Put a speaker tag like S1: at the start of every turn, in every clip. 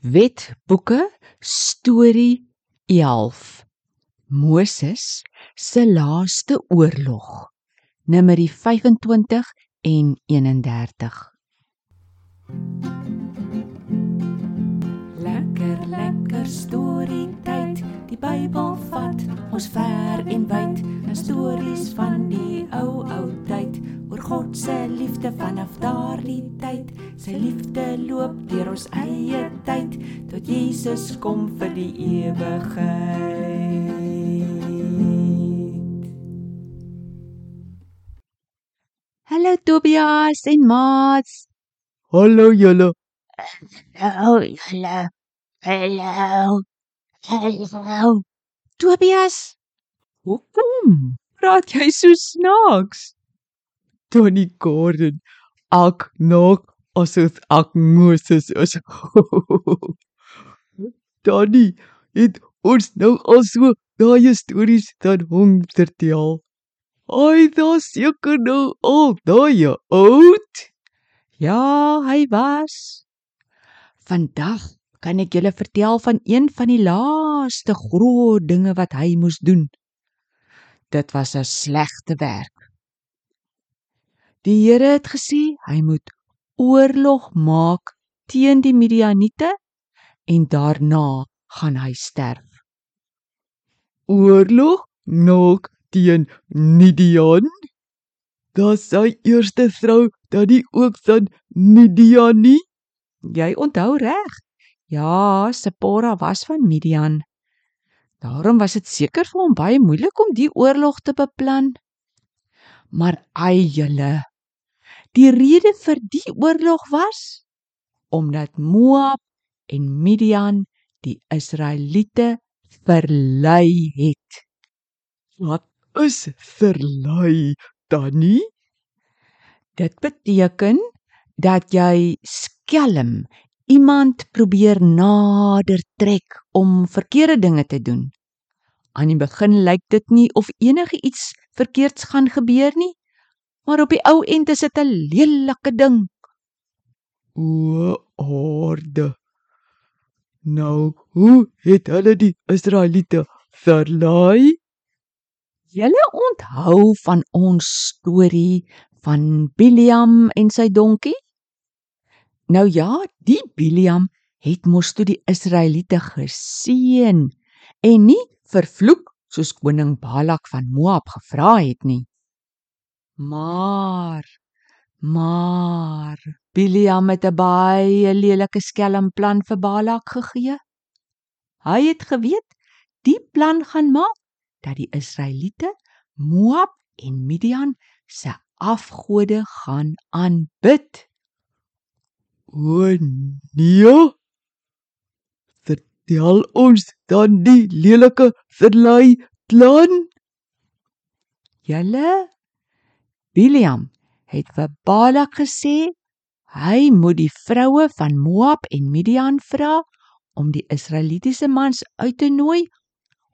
S1: Wetboeke storie 11 Moses se laaste oorlog Numeri 25 en 31
S2: Lekker lekker storie tyd die Bybel vat ons ver en wyd stories van die ou ou daardie tyd. Sy liefde loop deur ons eie tyd tot Jesus kom vir die ewigheid.
S1: Hallo Tobias en Mats
S3: Hallo julle.
S1: Hallo hallo Hallo. Hallo. Tobias. Hoekom? Praat jy so snaaks?
S3: Tony Gordon. Ek nog asof ek Moses is. Tony, het ons nou al so daai stories dan hom vertel. Hy was seker nou al daai oud.
S1: Ja, hy was. Vandag kan ek julle vertel van een van die laaste groot dinge wat hy moes doen. Dit was 'n slegte werk. Die Here het gesê hy moet oorlog maak teen die Midianiete en daarna gaan hy sterf.
S3: Oorlog nog teen Midian. Dis sy eerste vrou dat die ook van Midian nie.
S1: Jy onthou reg? Ja, Sipora was van Midian. Daarom was dit seker vir hom baie moeilik om die oorlog te beplan. Maar ai julle. Die rede vir die oorlog was omdat Moab en Midian die Israeliete verlei het.
S3: Wat is verlei dan nie?
S1: Dit beteken dat jy skelm iemand probeer nader trek om verkeerde dinge te doen. Aan die begin lyk dit nie of enige iets verkeerds gaan gebeur nie, maar op die ou end is dit 'n lelike ding.
S3: O, orde. Nou, hoe het hulle die Israeliete verlei?
S1: Julle onthou van ons storie van Biliam en sy donkie? Nou ja, die Biliam het mos toe die Israeliete geseën en nie vervloek soos koning Balak van Moab gevra het nie. Maar maar Biliam het 'n baie lelike skelmplan vir Balak gegee. Hy het geweet die plan gaan maak dat die Israeliete Moab en Midian se afgode gaan aanbid.
S3: O nee. Vertel ons dan die lelike verlei plan.
S1: Julle Biliam het vir Balak gesê hy moet die vroue van Moab en Midian vra om die Israelitiese mans uit te nooi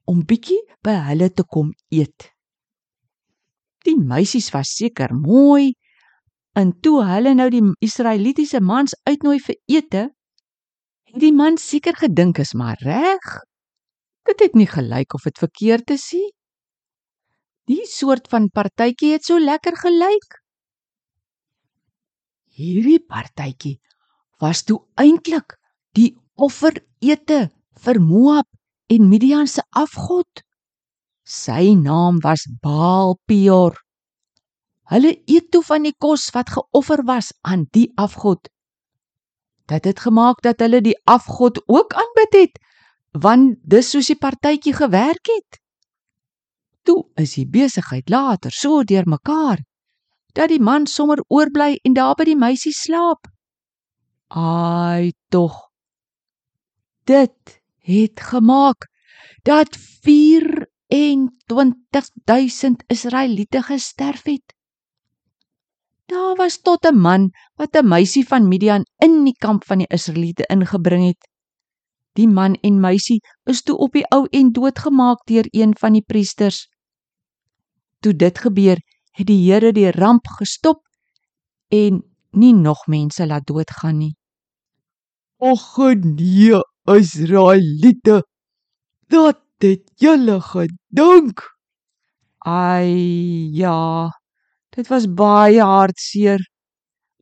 S1: om bietjie by hulle te kom eet. Die meisies was seker mooi en toe hulle nou die Israelitiese mans uitnooi vir ete, het die man seker gedink is maar reg. Dit het nie gelyk of dit verkeerd is nie. Die soort van partytjie het so lekker gelyk. Hierdie partytjie was toe eintlik die offerete vir Moab en Midian se afgod. Sy naam was Baal Peor. Hulle eet toe van die kos wat geoffer was aan die afgod. Dit het gemaak dat hulle die afgod ook aanbid het, want dis soos die partytjie gewerk het. Toe is die besigheid later so deurmekaar dat die man sommer oorbly en daar by die meisie slaap. Ai tog. Dit het gemaak dat 24000 Israeliete gesterf het. Daar was tot 'n man wat 'n meisie van Midian in die kamp van die Israeliete ingebring het. Die man en meisie is toe op die ou en doodgemaak deur een van die priesters. Toe dit gebeur, het die Here die ramp gestop en nie nog mense laat doodgaan nie.
S3: Och nee, Israeliete. Dat het julle gedink.
S1: Ai ja. Dit was baie hartseer.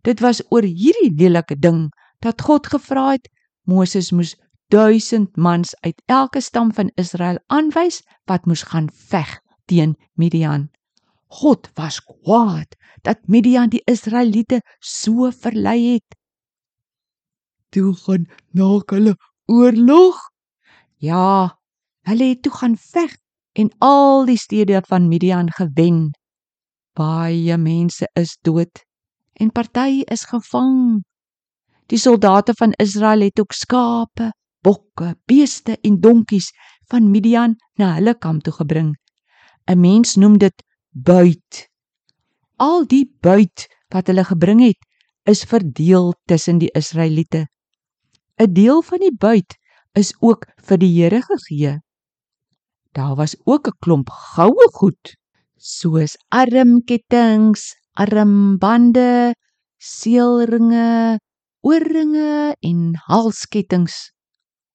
S1: Dit was oor hierdie lelike ding dat God gevra het Moses moes 1000 mans uit elke stam van Israel aanwys wat moes gaan veg teen Midian. God was kwaad dat Midian die Israeliete so verlei het.
S3: Toe gaan na hulle oorlog.
S1: Ja, hulle het toe gaan veg en al die stede van Midian gewen. Baie mense is dood en party is gevang. Die soldate van Israel het ook skape, bokke, beeste en donkies van Midian na hulle kamp toe gebring. 'n Mens noem dit buit. Al die buit wat hulle gebring het, is verdeel tussen die Israeliete. 'n Deel van die buit is ook vir die Here gegee. Daar was ook 'n klomp goue goed soos armketings, armbande, seelringe, oorringe en halsketings.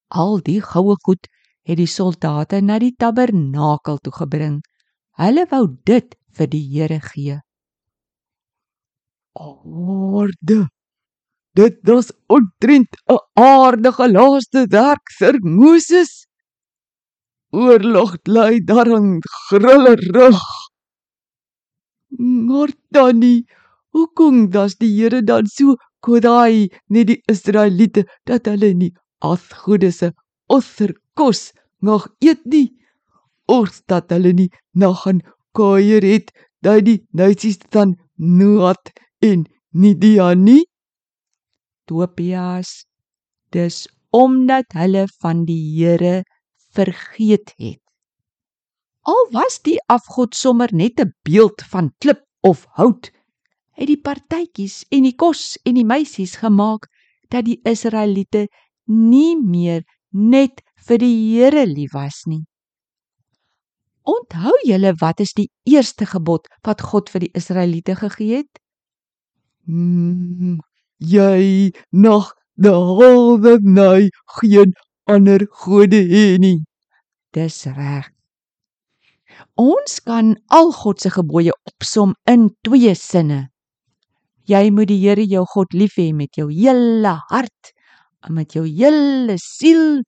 S1: Al die goue goed het die soldate na die tabernakel toe gebring. Hulle wou dit vir die Here gee.
S3: Aarde. Dit was ontrent 'n aardige laaste werk vir Moses. Oorlog lei daarin grillerig. Maar Tannie, hoekom das die Here dan so kwaai net die Israeliete dat hulle nie afgode se offerkos nog eet nie? Of dat hulle nie nog gaan kuier het dat die nasies van Noat en Midian nie?
S1: Tobias, dis omdat hulle van die Here vergeet het. Al was die afgod sommer net 'n beeld van klip of hout, het die partytjies en die kos en die meisies gemaak dat die Israeliete nie meer net vir die Here lief was nie. Onthou julle wat is die eerste gebod wat God vir die Israeliete gegee het?
S3: Mm, jy nog daaroor nou geen ander gode hê nie.
S1: Dis reg. Ons kan al God se gebooie opsom in twee sinne. Jy moet die Here jou God lief hê met jou hele hart, en met jou hele siel,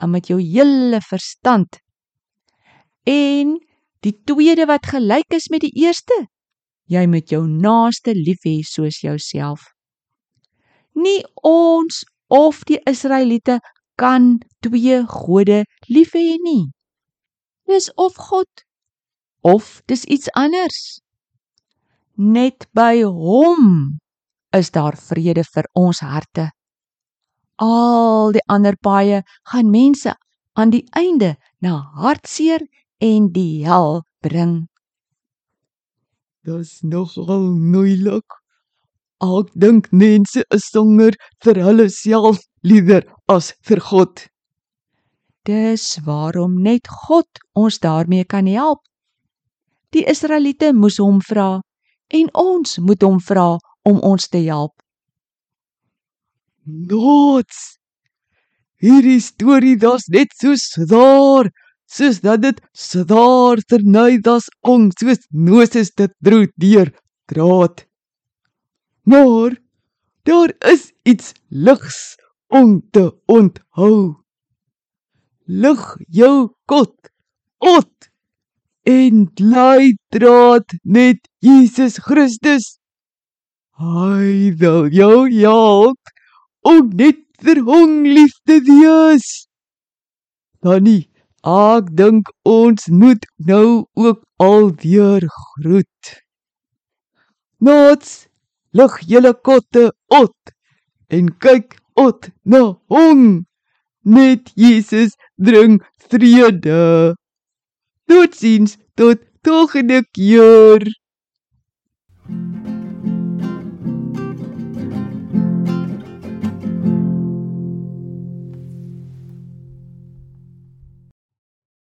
S1: en met jou hele verstand. En die tweede wat gelyk is met die eerste, jy moet jou naaste lief hê soos jouself. Nie ons of die Israeliete kan twee gode lief hê nie. Dis of God of dis iets anders. Net by hom is daar vrede vir ons harte. Al die ander paaie gaan mense aan die einde na hartseer en die hel bring.
S3: Dis nogal moeilik. Ek dink mense is songer vir hulle self liewer as vir God.
S1: Dis waarom net God ons daarmee kan help. Die Israeliete moes hom vra en ons moet hom vra om ons te help.
S3: Nots. Hierdie storie das net so swaar, soos dat dit swaar verny das ons soos Moses dit droe deur draad. Maar daar is iets ligs om te onthou. Lig jou kot. Ot en leidraad met Jesus Christus. Hy wil jou help om net vir hom lief te wees. Danny, ek dink ons moet nou ook alweer groet. Nots, lig julle kotte op en kyk op na hom. Net Jesus bring vrede. Totsiens tot volgende keer.